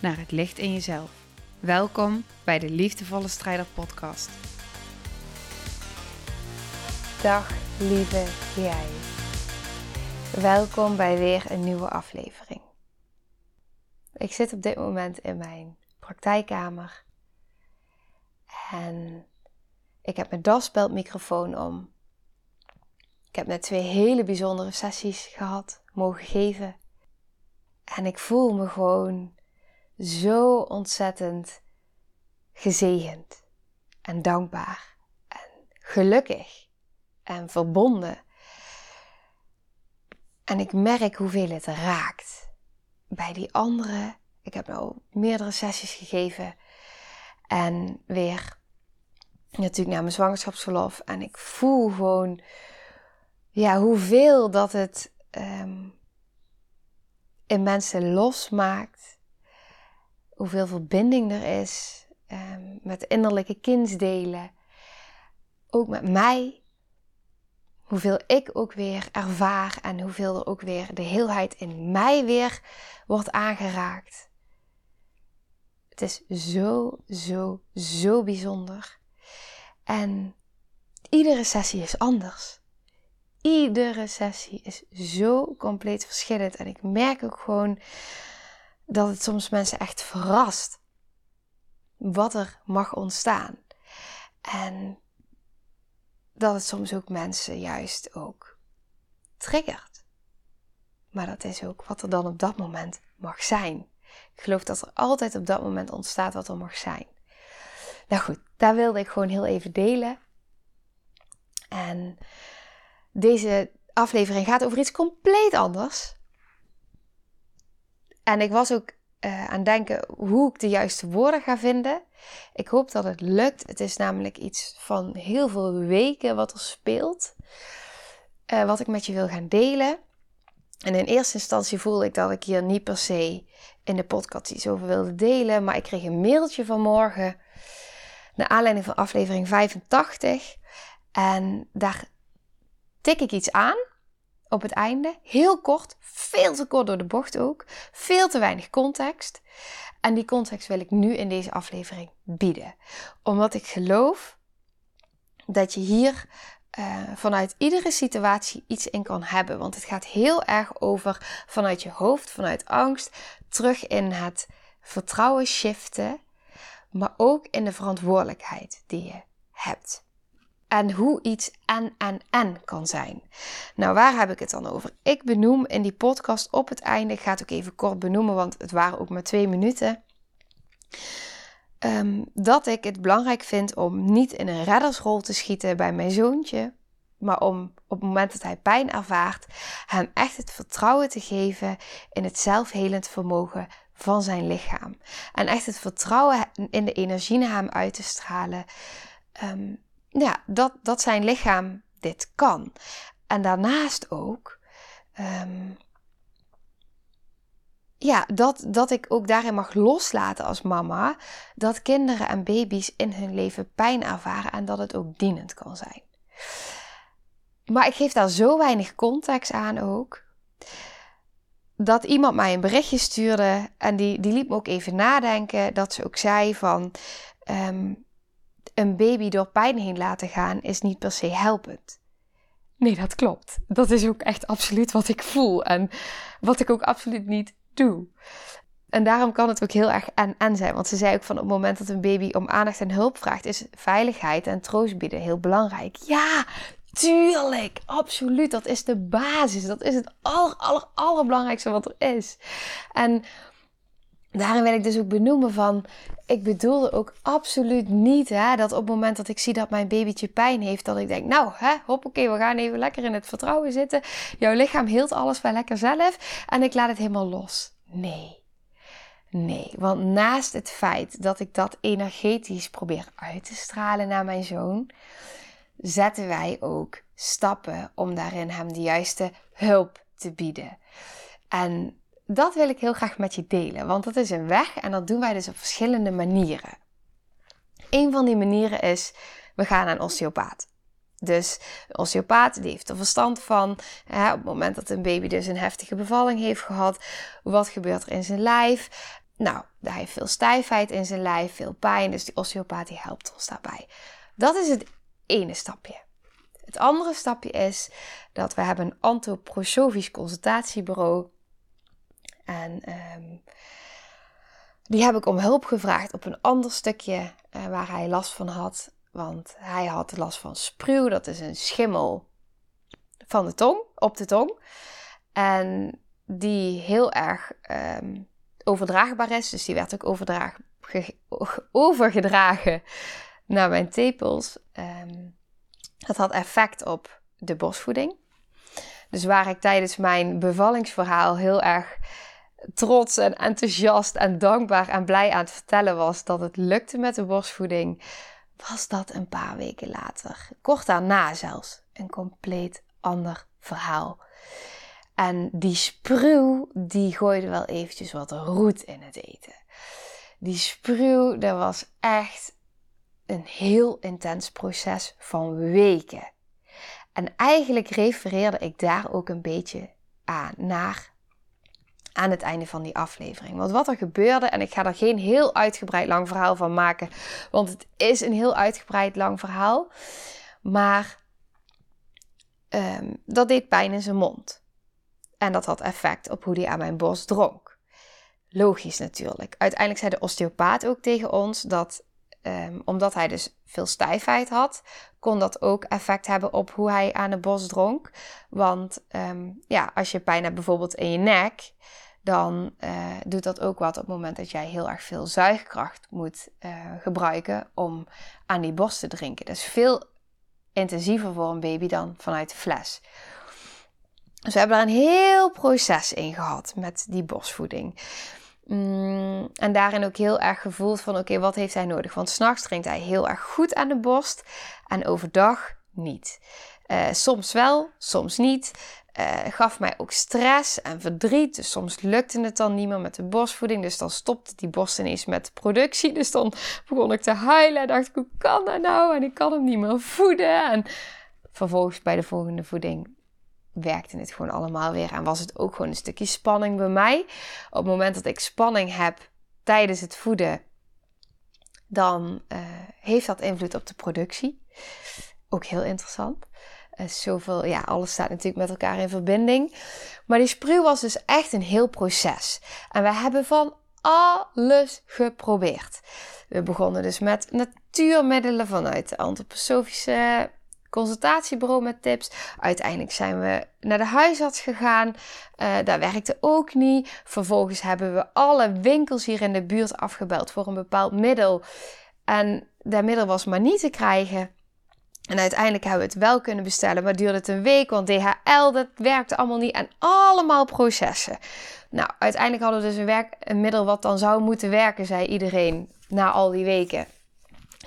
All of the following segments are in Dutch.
naar het licht in jezelf. Welkom bij de Liefdevolle Strijder Podcast. Dag lieve jij. Welkom bij weer een nieuwe aflevering. Ik zit op dit moment in mijn praktijkkamer en ik heb mijn daspeldmicrofoon om. Ik heb net twee hele bijzondere sessies gehad, mogen geven. En ik voel me gewoon zo ontzettend gezegend en dankbaar en gelukkig en verbonden. En ik merk hoeveel het raakt. Bij die anderen, ik heb nou meerdere sessies gegeven en weer natuurlijk naar mijn zwangerschapsverlof. En ik voel gewoon ja, hoeveel dat het ehm, in mensen losmaakt. Hoeveel verbinding er is um, met innerlijke kindsdelen. Ook met mij. Hoeveel ik ook weer ervaar en hoeveel er ook weer de heelheid in mij weer wordt aangeraakt. Het is zo, zo, zo bijzonder. En iedere sessie is anders. Iedere sessie is zo compleet verschillend. En ik merk ook gewoon dat het soms mensen echt verrast wat er mag ontstaan. En dat het soms ook mensen juist ook triggert. Maar dat is ook wat er dan op dat moment mag zijn. Ik geloof dat er altijd op dat moment ontstaat wat er mag zijn. Nou goed, daar wilde ik gewoon heel even delen. En deze aflevering gaat over iets compleet anders. En ik was ook uh, aan denken hoe ik de juiste woorden ga vinden. Ik hoop dat het lukt. Het is namelijk iets van heel veel weken wat er speelt. Uh, wat ik met je wil gaan delen. En in eerste instantie voelde ik dat ik hier niet per se in de podcast iets over wilde delen. Maar ik kreeg een mailtje vanmorgen. Naar aanleiding van aflevering 85. En daar tik ik iets aan op het einde. Heel kort, veel te kort door de bocht ook. Veel te weinig context. En die context wil ik nu in deze aflevering bieden. Omdat ik geloof dat je hier uh, vanuit iedere situatie iets in kan hebben. Want het gaat heel erg over vanuit je hoofd, vanuit angst, terug in het vertrouwen shiften. Maar ook in de verantwoordelijkheid die je hebt en hoe iets en en en kan zijn. Nou, waar heb ik het dan over? Ik benoem in die podcast op het einde, ik ga het ook even kort benoemen, want het waren ook maar twee minuten. Um, dat ik het belangrijk vind om niet in een reddersrol te schieten bij mijn zoontje, maar om op het moment dat hij pijn ervaart, hem echt het vertrouwen te geven in het zelfhelend vermogen van zijn lichaam. En echt het vertrouwen in de energie naar hem uit te stralen. Um, ja, dat, dat zijn lichaam dit kan. En daarnaast ook, um, ja, dat, dat ik ook daarin mag loslaten als mama, dat kinderen en baby's in hun leven pijn ervaren en dat het ook dienend kan zijn. Maar ik geef daar zo weinig context aan ook. Dat iemand mij een berichtje stuurde en die, die liet me ook even nadenken. Dat ze ook zei van, um, een baby door pijn heen laten gaan is niet per se helpend. Nee, dat klopt. Dat is ook echt absoluut wat ik voel en wat ik ook absoluut niet doe. En daarom kan het ook heel erg en-en zijn. Want ze zei ook van op het moment dat een baby om aandacht en hulp vraagt, is veiligheid en troost bieden heel belangrijk. Ja, tuurlijk, absoluut. Dat is de basis. Dat is het aller, aller, allerbelangrijkste wat er is. En daarin wil ik dus ook benoemen van, ik bedoelde ook absoluut niet hè, dat op het moment dat ik zie dat mijn babytje pijn heeft, dat ik denk, nou, hè, hoppakee, we gaan even lekker in het vertrouwen zitten. Jouw lichaam heelt alles wel lekker zelf en ik laat het helemaal los. Nee. Nee, want naast het feit dat ik dat energetisch probeer uit te stralen naar mijn zoon, zetten wij ook stappen om daarin hem de juiste hulp te bieden. En dat wil ik heel graag met je delen, want dat is een weg en dat doen wij dus op verschillende manieren. Een van die manieren is, we gaan naar een osteopaat. Dus een osteopaat die heeft er verstand van. Hè, op het moment dat een baby dus een heftige bevalling heeft gehad, wat gebeurt er in zijn lijf? Nou, hij heeft veel stijfheid in zijn lijf, veel pijn. Dus die osteopaat die helpt ons daarbij. Dat is het ene stapje. Het andere stapje is dat we hebben een antroposofisch consultatiebureau. En ehm, die heb ik om hulp gevraagd op een ander stukje uh, waar hij last van had. Want hij had last van spruw, dat is een schimmel van de tong, op de tong. En die heel erg um, overdraagbaar is. Dus die werd ook overgedragen naar mijn tepels. Dat had effect op de bosvoeding. Dus waar ik tijdens mijn bevallingsverhaal heel erg trots en enthousiast en dankbaar en blij aan het vertellen was dat het lukte met de borstvoeding, was dat een paar weken later, kort daarna zelfs, een compleet ander verhaal. En die spruw, die gooide wel eventjes wat roet in het eten. Die spruw, dat was echt een heel intens proces van weken. En eigenlijk refereerde ik daar ook een beetje aan naar aan het einde van die aflevering. Want wat er gebeurde, en ik ga er geen heel uitgebreid lang verhaal van maken, want het is een heel uitgebreid lang verhaal. Maar um, dat deed pijn in zijn mond. En dat had effect op hoe hij aan mijn borst dronk. Logisch natuurlijk. Uiteindelijk zei de osteopaat ook tegen ons dat um, omdat hij dus veel stijfheid had, kon dat ook effect hebben op hoe hij aan de borst dronk. Want um, ja, als je pijn hebt bijvoorbeeld in je nek, dan uh, doet dat ook wat op het moment dat jij heel erg veel zuigkracht moet uh, gebruiken om aan die borst te drinken. Dat is veel intensiever voor een baby dan vanuit de fles. Dus we hebben daar een heel proces in gehad met die borstvoeding. Mm, en daarin ook heel erg gevoeld van oké, wat heeft hij nodig? Want s'nachts drinkt hij heel erg goed aan de borst en overdag niet. Uh, soms wel, soms niet. Uh, gaf mij ook stress en verdriet. Dus soms lukte het dan niet meer met de borstvoeding. Dus dan stopte die borst ineens met productie. Dus dan begon ik te huilen en dacht ik, hoe kan dat nou? En ik kan hem niet meer voeden. En vervolgens bij de volgende voeding werkte het gewoon allemaal weer. En was het ook gewoon een stukje spanning bij mij. Op het moment dat ik spanning heb tijdens het voeden, dan uh, heeft dat invloed op de productie. Ook heel interessant. Uh, zoveel, ja, alles staat natuurlijk met elkaar in verbinding. Maar die spruw was dus echt een heel proces. En we hebben van alles geprobeerd. We begonnen dus met natuurmiddelen vanuit de antroposofische consultatiebureau met tips. Uiteindelijk zijn we naar de huisarts gegaan. Uh, daar werkte ook niet. Vervolgens hebben we alle winkels hier in de buurt afgebeld voor een bepaald middel. En dat middel was maar niet te krijgen. En uiteindelijk hebben we het wel kunnen bestellen, maar duurde het een week, want DHL, dat werkte allemaal niet. En allemaal processen. Nou, uiteindelijk hadden we dus een, werk, middel wat dan zou moeten werken, zei iedereen, na al die weken.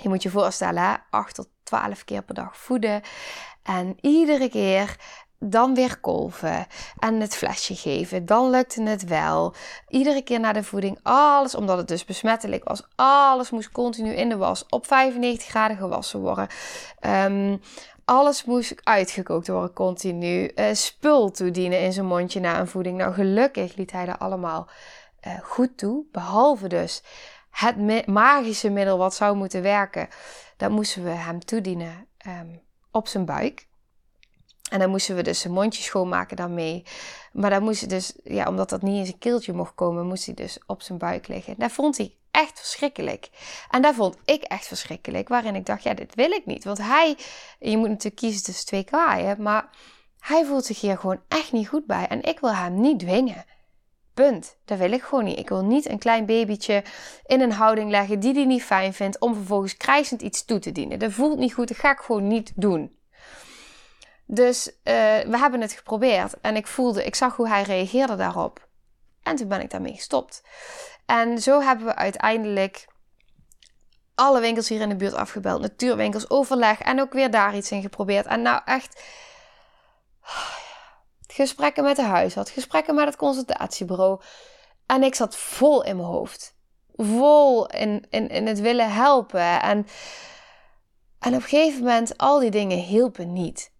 Je moet je voorstellen, hè? 8 tot 12 keer per dag voeden. En iedere keer dan weer kolven en het flesje geven. Dan lukte het wel. Iedere keer na de voeding, alles, omdat het dus besmettelijk was, alles moest continu in de was op 95 graden gewassen worden. Um, alles moest uitgekookt worden continu. Uh, spul toedienen in zijn mondje na een voeding. Nou, gelukkig liet hij dat allemaal uh, goed toe. Behalve dus het magische middel wat zou moeten werken. Dat moesten we hem toedienen um, op zijn buik. En dan moesten we dus zijn mondje schoonmaken daarmee. Maar dan moest hij dus, ja, omdat dat niet in zijn keeltje mocht komen, moest hij dus op zijn buik liggen. Dat vond hij echt verschrikkelijk. En dat vond ik echt verschrikkelijk. Waarin ik dacht, ja, dit wil ik niet. Want hij, je moet natuurlijk kiezen tussen twee kwaaien. Maar hij voelt zich hier gewoon echt niet goed bij. En ik wil hem niet dwingen. Punt. Dat wil ik gewoon niet. Ik wil niet een klein babytje in een houding leggen die hij niet fijn vindt. Om vervolgens krijzend iets toe te dienen. Dat voelt niet goed. Dat ga ik gewoon niet doen. Dus uh, we hebben het geprobeerd. En ik voelde, ik zag hoe hij reageerde daarop. En toen ben ik daarmee gestopt. En zo hebben we uiteindelijk alle winkels hier in de buurt afgebeld. Natuurwinkels, overleg en ook weer daar iets in geprobeerd. En nou echt gesprekken met de huisarts, gesprekken met het consultatiebureau. En ik zat vol in mijn hoofd. Vol in, in, in het willen helpen. En, en op een gegeven moment, al die dingen hielpen niet.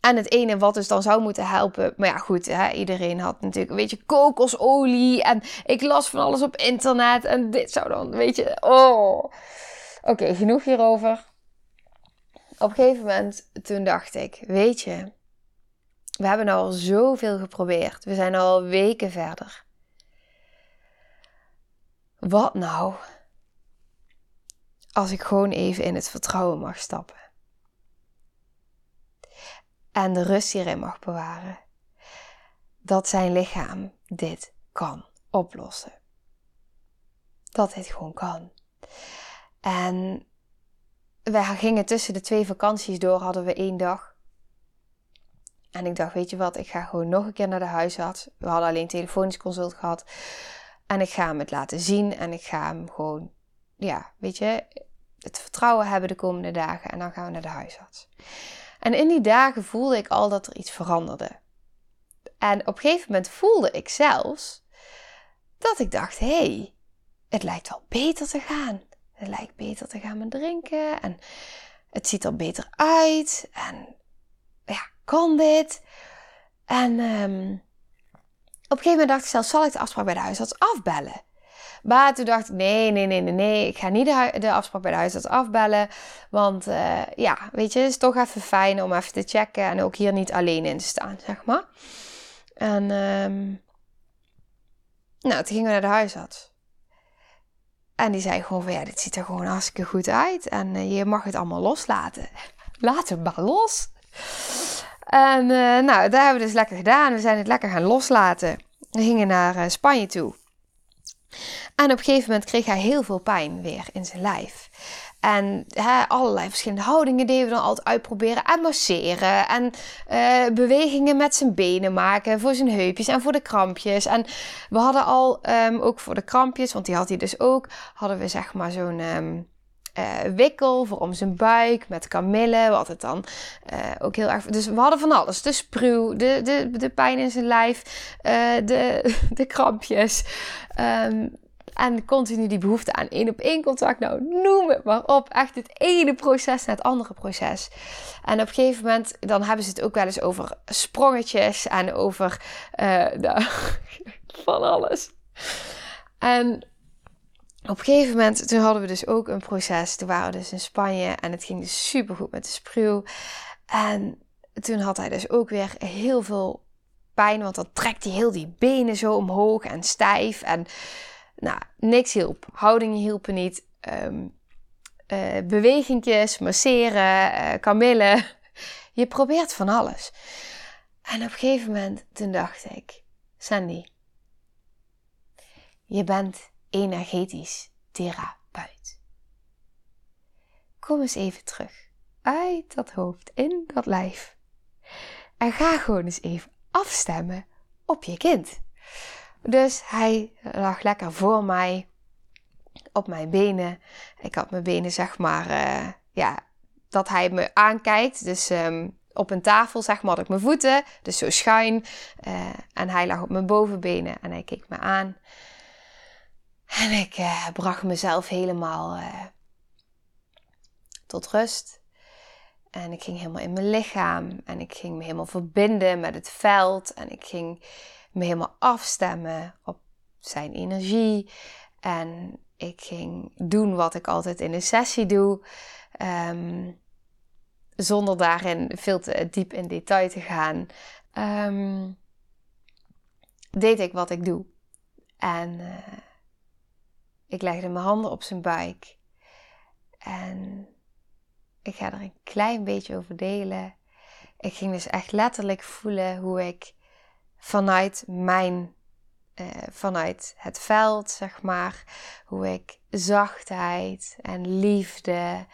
En het ene wat dus dan zou moeten helpen. Maar ja, goed, hè, iedereen had natuurlijk een beetje kokosolie. En ik las van alles op internet. En dit zou dan, weet je, oh. Oké, genoeg hierover. Op een gegeven moment, toen dacht ik, weet je, we hebben al zoveel geprobeerd. We zijn al weken verder. Wat nou als ik gewoon even in het vertrouwen mag stappen? En de rust hierin mag bewaren. Dat zijn lichaam dit kan oplossen. Dat dit gewoon kan. En wij gingen tussen de twee vakanties door, hadden we één dag. En ik dacht, weet je wat, ik ga gewoon nog een keer naar de huisarts. We hadden alleen telefonisch consult gehad. En ik ga hem het laten zien en ik ga hem gewoon, ja, weet je, het vertrouwen hebben de komende dagen. En dan gaan we naar de huisarts. En in die dagen voelde ik al dat er iets veranderde. En op een gegeven moment voelde ik zelfs dat ik dacht: hé, hey, het lijkt wel beter te gaan. Het lijkt beter te gaan met drinken. En het ziet er beter uit. En kan dit? En um, op een gegeven moment dacht ik zelf, zal ik de afspraak bij de huisarts afbellen? Maar toen dacht ik, nee, nee, nee, nee. Ik ga niet de, de afspraak bij de huisarts afbellen. Want uh, ja, weet je, het is toch even fijn om even te checken. En ook hier niet alleen in te staan, zeg maar. En um, nou, toen gingen we naar de huisarts. En die zei gewoon van, ja, dit ziet er gewoon hartstikke goed uit. En uh, je mag het allemaal loslaten. Laat het maar los. En uh, nou, daar hebben we dus lekker gedaan. We zijn het lekker gaan loslaten. We gingen naar uh, Spanje toe. En op een gegeven moment kreeg hij heel veel pijn weer in zijn lijf. En allerlei verschillende houdingen deden we dan altijd uitproberen. En masseren. En uh, bewegingen met zijn benen maken. Voor zijn heupjes en voor de krampjes. En we hadden al, um, ook voor de krampjes, want die had hij dus ook, hadden we zeg maar zo'n. Um, uh, wikkel voor om zijn buik met kamille. Wat het dan uh, ook heel erg. Dus we hadden van alles: de spruw, de, de, de pijn in zijn lijf, uh, de, de krampjes. Um, en continu die behoefte aan één op één contact. Nou, noem het maar op. Echt het ene proces naar het andere proces. En op een gegeven moment, dan hebben ze het ook wel eens over sprongetjes en over nou, van alles. En op een gegeven moment, toen hadden we dus ook een proces. Toen waren we dus in Spanje en het ging dus super goed met de spruw. En toen had hij dus ook weer heel veel pijn, want dan trekt hij heel die benen zo omhoog en stijf. En nou, niks hielp. Houdingen hielpen niet. Um, bewegingjes, masseren, uh, kamillen. Je probeert van alles. En op een gegeven moment, toen dacht ik, Sandy, je bent energetisch therapeut. Kom eens even terug uit dat hoofd, in dat lijf. En ga gewoon eens even afstemmen op je kind. Dus hij lag lekker voor mij op mijn benen. Ik had mijn benen, zeg maar, uh, ja, dat hij me aankijkt. Dus um, op een tafel, zeg maar, had ik mijn voeten, dus zo schuin. Uh, en hij lag op mijn bovenbenen en hij keek me aan. En ik uh, bracht mezelf helemaal uh, tot rust. En ik ging helemaal in mijn lichaam. En ik ging me helemaal verbinden met het veld. En ik ging me helemaal afstemmen op zijn energie. En ik ging doen wat ik altijd in een sessie doe. Um, zonder daarin veel te diep in detail te gaan. Um, deed ik wat ik doe. En uh, ik legde mijn handen op zijn buik. En ik ga er een klein beetje over delen. Ik ging dus echt letterlijk voelen hoe ik vanuit mijn, uh, vanuit het veld, zeg maar, hoe ik zachtheid en liefde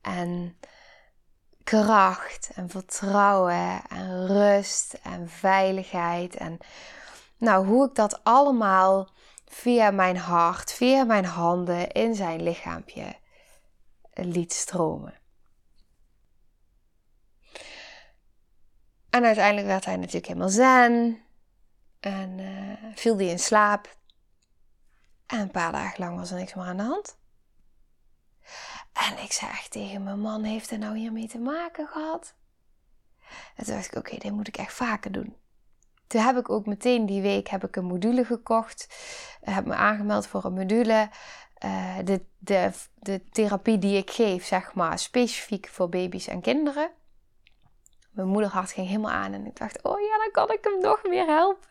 en kracht en vertrouwen en rust en veiligheid en nou, hoe ik dat allemaal via mijn hart, via mijn handen in zijn lichaampje liet stromen. En uiteindelijk werd hij natuurlijk helemaal zen. En uh, viel hij in slaap. En een paar dagen lang was er niks meer aan de hand. En ik zei echt tegen mijn man, heeft er nou hiermee te maken gehad? En toen dacht ik, oké, dit moet ik echt vaker doen. Toen heb ik ook meteen die week heb ik een module gekocht. Heb me aangemeld voor een module. Uh, de, de, de therapie die ik geef, zeg maar, specifiek voor baby's en kinderen. Mijn moederhart ging helemaal aan en ik dacht, oh ja, dan kan ik hem nog meer helpen.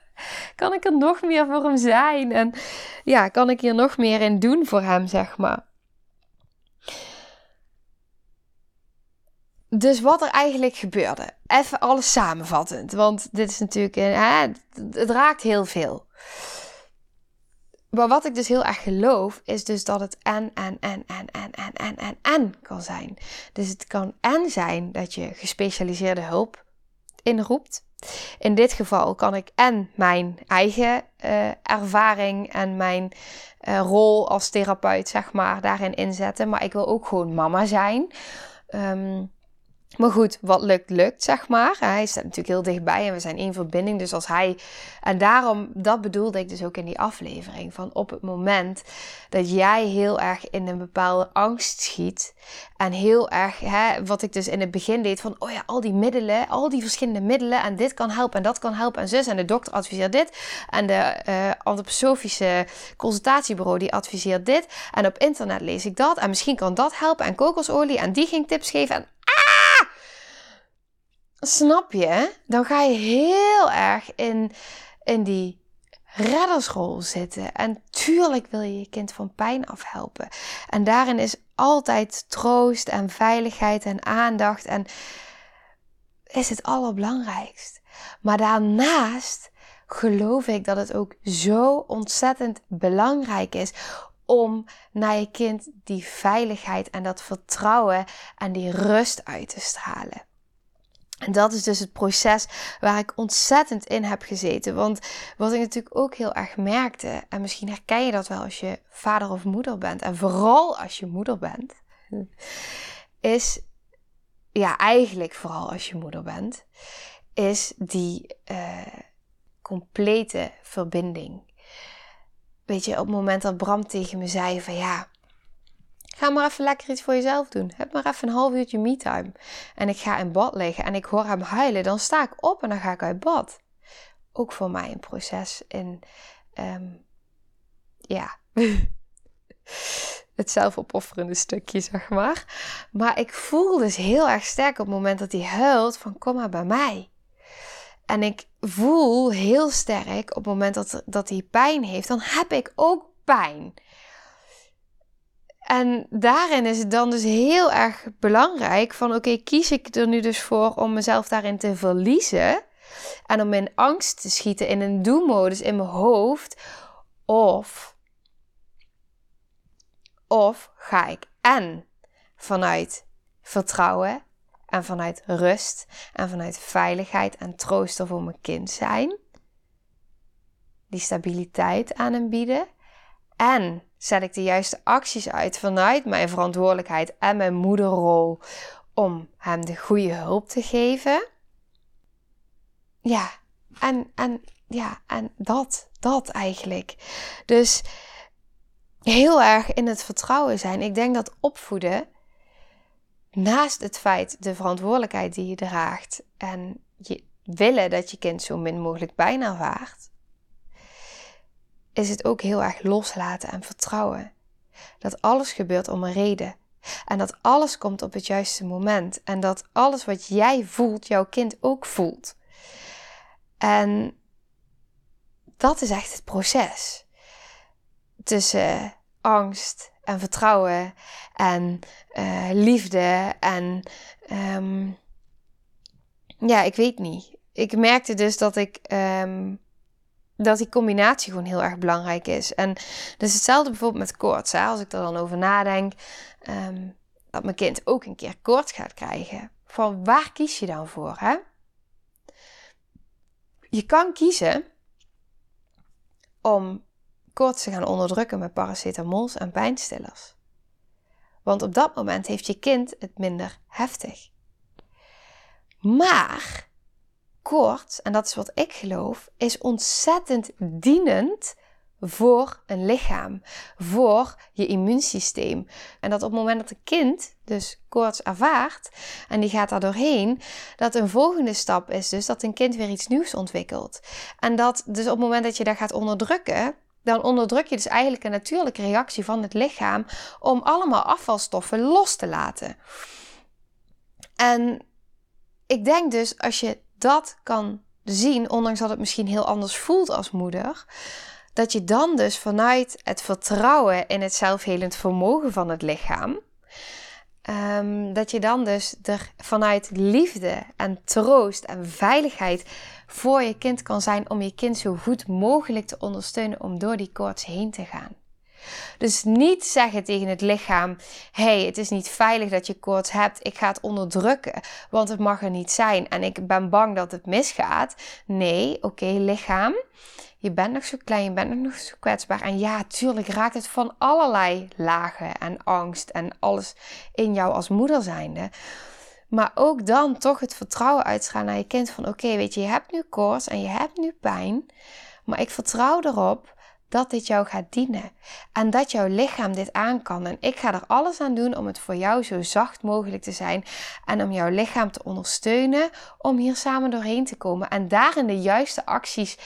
Kan ik er nog meer voor hem zijn? En ja, kan ik hier nog meer in doen voor hem, zeg maar. Dus wat er eigenlijk gebeurde. Even alles samenvattend. Want dit is natuurlijk. Hè, het raakt heel veel. Maar wat ik dus heel erg geloof, is dus dat het en, en, en, en, en, en, en, en, en kan zijn. Dus het kan en zijn dat je gespecialiseerde hulp inroept. In dit geval kan ik en mijn eigen uh, ervaring en mijn uh, rol als therapeut, zeg maar, daarin inzetten. Maar ik wil ook gewoon mama zijn. Um, maar goed, wat lukt, lukt, zeg maar. Hij staat natuurlijk heel dichtbij en we zijn één verbinding. Dus als hij. En daarom, dat bedoelde ik dus ook in die aflevering. Van op het moment dat jij heel erg in een bepaalde angst schiet. En heel erg, hè, wat ik dus in het begin deed. Van, oh ja, al die middelen, al die verschillende middelen. En dit kan helpen en dat kan helpen en zus. En de dokter adviseert dit. En de uh, antroposofische consultatiebureau die adviseert dit. En op internet lees ik dat. En misschien kan dat helpen. En kokosolie. En die ging tips geven. En Snap je? Dan ga je heel erg in, in die reddersrol zitten. En tuurlijk wil je je kind van pijn afhelpen. En daarin is altijd troost en veiligheid en aandacht en is het allerbelangrijkst. Maar daarnaast geloof ik dat het ook zo ontzettend belangrijk is om naar je kind die veiligheid en dat vertrouwen en die rust uit te stralen. En dat is dus het proces waar ik ontzettend in heb gezeten. Want wat ik natuurlijk ook heel erg merkte, en misschien herken je dat wel als je vader of moeder bent, en vooral als je moeder bent, is, ja, eigenlijk vooral als je moeder bent, is die uh, complete verbinding. Weet je, op het moment dat Bram tegen me zei van ja, Ga maar even lekker iets voor jezelf doen. Heb maar even een half uurtje me-time. En ik ga in bad liggen en ik hoor hem huilen. Dan sta ik op en dan ga ik uit bad. Ook voor mij een proces in, um, ja, het zelfopofferende stukje, zeg maar. Maar ik voel dus heel erg sterk op het moment dat hij huilt van kom maar bij mij. En ik voel heel sterk op het moment dat, dat hij pijn heeft, dan heb ik ook pijn. En daarin is het dan dus heel erg belangrijk van oké, kies ik er nu dus voor om mezelf daarin te verliezen en om in angst te schieten in een do-modus in mijn hoofd of of ga ik en vanuit vertrouwen en vanuit rust en vanuit veiligheid en troosten voor mijn kind zijn, die stabiliteit aan hem bieden en zet ik de juiste acties uit vanuit mijn verantwoordelijkheid en mijn moederrol om hem de goede hulp te geven. Ja, en, en, ja, en dat, dat eigenlijk. Dus heel erg in het vertrouwen zijn. Ik denk dat opvoeden, naast het feit de verantwoordelijkheid die je draagt en je willen dat je kind zo min mogelijk pijn ervaart, is het ook heel erg loslaten en vertrouwen. Dat alles gebeurt om een reden. En dat alles komt op het juiste moment. En dat alles wat jij voelt, jouw kind ook voelt. En dat is echt het proces. Tussen angst en vertrouwen en uh, liefde en um, ja, ik weet niet. Ik merkte dus dat ik um, dat die combinatie gewoon heel erg belangrijk is. En dus hetzelfde bijvoorbeeld met koorts. Hè? Als ik er dan over nadenk, um, dat mijn kind ook een keer koorts gaat krijgen. Van waar kies je dan voor? Hè? Je kan kiezen om koorts te gaan onderdrukken met paracetamols en pijnstillers. Want op dat moment heeft je kind het minder heftig. Maar koorts, en dat is wat ik geloof, is ontzettend dienend voor een lichaam, voor je immuunsysteem. En dat op het moment dat een kind dus koorts ervaart en die gaat daar doorheen, dat een volgende stap is dus dat een kind weer iets nieuws ontwikkelt. En dat dus op het moment dat je dat gaat onderdrukken, dan onderdruk je dus eigenlijk een natuurlijke reactie van het lichaam om allemaal afvalstoffen los te laten. En ik denk dus als je dat kan zien, ondanks dat het misschien heel anders voelt als moeder, dat je dan dus vanuit het vertrouwen in het zelfhelend vermogen van het lichaam, um, dat je dan dus er vanuit liefde en troost en veiligheid voor je kind kan zijn om je kind zo goed mogelijk te ondersteunen om door die koorts heen te gaan. Dus niet zeggen tegen het lichaam: hey, het is niet veilig dat je koorts hebt, ik ga het onderdrukken, want het mag er niet zijn en ik ben bang dat het misgaat. Nee, oké, lichaam, je bent nog zo klein, je bent nog zo kwetsbaar. En ja, tuurlijk raakt het van allerlei lagen en angst en alles in jou als moeder zijnde. Maar ook dan toch het vertrouwen uitstralen naar je kind van oké, weet je, je hebt nu koorts en je hebt nu pijn. Maar ik vertrouw erop dat dit jou gaat dienen. En dat jouw lichaam dit aan kan. En ik ga er alles aan doen om het voor jou zo zacht mogelijk te zijn. En om jouw lichaam te ondersteunen om hier samen doorheen te komen. En daarin de juiste acties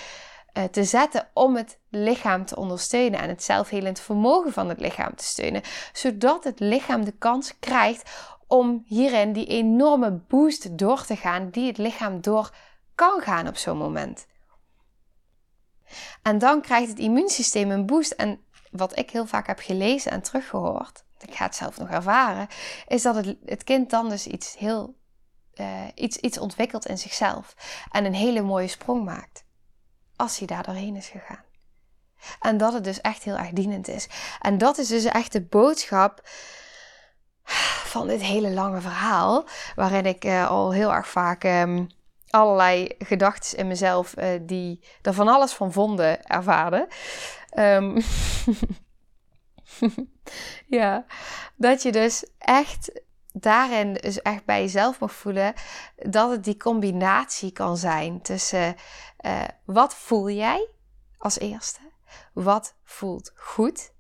uh, te zetten om het lichaam te ondersteunen. En het zelfhelend vermogen van het lichaam te steunen. Zodat het lichaam de kans krijgt om hierin die enorme boost door te gaan die het lichaam door kan gaan op zo'n moment. En dan krijgt het immuunsysteem een boost. En wat ik heel vaak heb gelezen en teruggehoord, ik ga het zelf nog ervaren, is dat het, het kind dan dus iets heel uh, iets, iets ontwikkelt in zichzelf en een hele mooie sprong maakt. Als hij daar doorheen is gegaan. En dat het dus echt heel erg dienend is. En dat is dus echt de boodschap van dit hele lange verhaal, waarin ik uh, al heel erg vaak um, allerlei gedachten in mezelf uh, die er van alles van vonden ervaarde. Um, ja, dat je dus echt daarin dus echt bij jezelf mag voelen dat het die combinatie kan zijn tussen uh, wat voel jij als eerste, wat voelt goed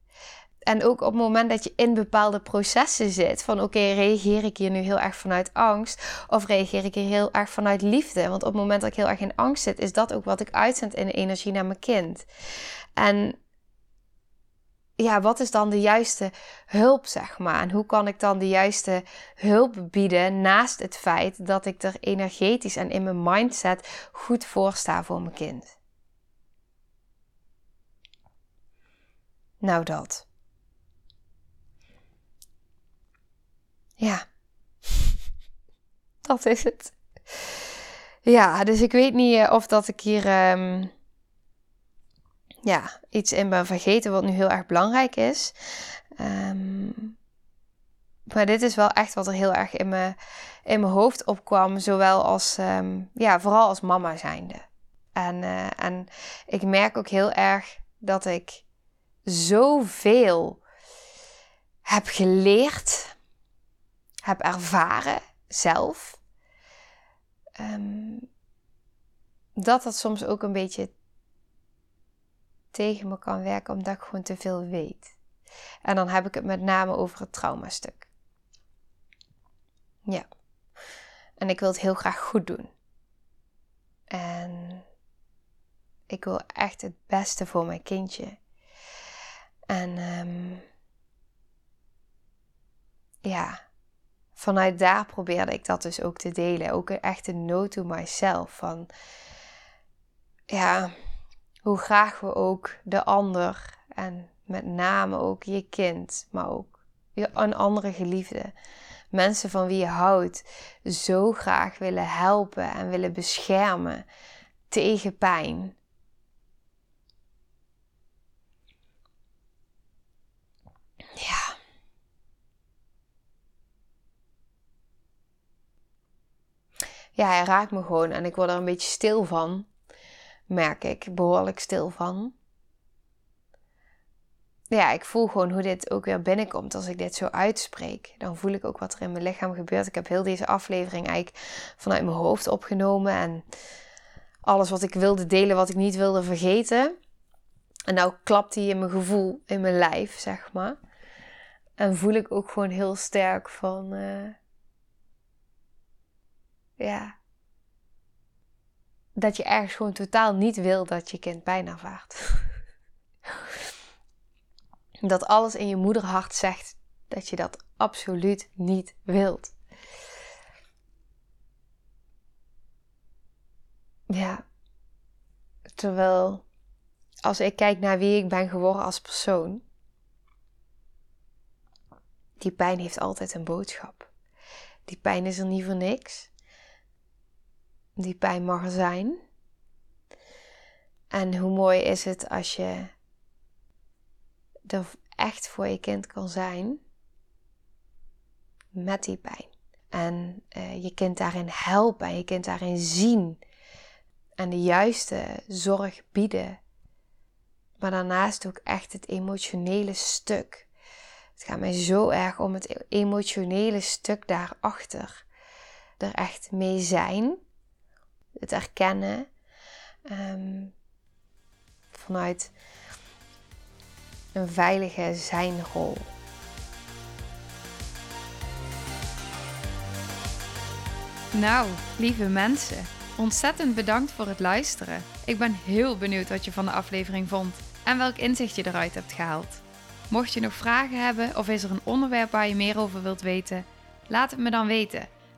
en ook op het moment dat je in bepaalde processen zit, van oké, reageer ik hier nu heel erg vanuit angst of reageer ik hier heel erg vanuit liefde? Want op het moment dat ik heel erg in angst zit, is dat ook wat ik uitzend in de energie naar mijn kind. En ja, wat is dan de juiste hulp, zeg maar? En hoe kan ik dan de juiste hulp bieden naast het feit dat ik er energetisch en in mijn mindset goed voor sta voor mijn kind? Nou, dat. Ja, dat is het. Ja, dus ik weet niet eh, of dat ik hier um, ja, iets in ben vergeten wat nu heel erg belangrijk is. Um, maar dit is wel echt wat er heel erg in mijn, in mijn hoofd opkwam. Zowel als, um, ja, vooral als mama zijnde. En, uh, en ik merk ook heel erg dat ik zoveel heb geleerd heb ervaren zelf, um, dat dat soms ook een beetje tegen me kan werken omdat ik gewoon te veel weet. En dan heb ik het met name over het traumastuk. Ja. En ik wil het heel graag goed doen. En ik wil echt het beste voor mijn kindje. En um, ja, vanuit daar probeerde ik dat dus ook te delen. Ook echt een no to myself. Van ja, hoe graag we ook de ander en met name ook je kind, maar ook een andere geliefde, mensen van wie je houdt, zo graag willen helpen en willen beschermen tegen pijn. Ja. Ja, hij raakt me gewoon en ik word er een beetje stil van. Merk ik, behoorlijk stil van. ja, ik voel gewoon hoe dit ook weer binnenkomt als ik dit zo uitspreek. Dan voel ik ook wat er in mijn lichaam gebeurt. Ik heb heel deze aflevering eigenlijk vanuit mijn hoofd opgenomen. En alles wat ik wilde delen, wat ik niet wilde vergeten. En nou klapt die in mijn gevoel, in mijn lijf, zeg maar. En voel ik ook gewoon heel sterk van... Uh, ja... Dat je ergens gewoon totaal niet wil dat je kind pijn ervaart. dat alles in je moederhart zegt dat je dat absoluut niet wilt. Ja, terwijl als ik kijk naar wie ik ben geworden als persoon, die pijn heeft altijd een boodschap. Die pijn is er niet voor niks. Die pijn mag zijn. En hoe mooi is het als je er echt voor je kind kan zijn met die pijn. En uh, je kind daarin helpen en je kind daarin zien. En de juiste zorg bieden. Maar daarnaast ook echt het emotionele stuk. Het gaat mij zo erg om het emotionele stuk daarachter. Er echt mee zijn. Het erkennen. Um, vanuit een veilige zijnrol. Nou, lieve mensen, ontzettend bedankt voor het luisteren. Ik ben heel benieuwd wat je van de aflevering vond en welk inzicht je eruit hebt gehaald. Mocht je nog vragen hebben of is er een onderwerp waar je meer over wilt weten, laat het me dan weten.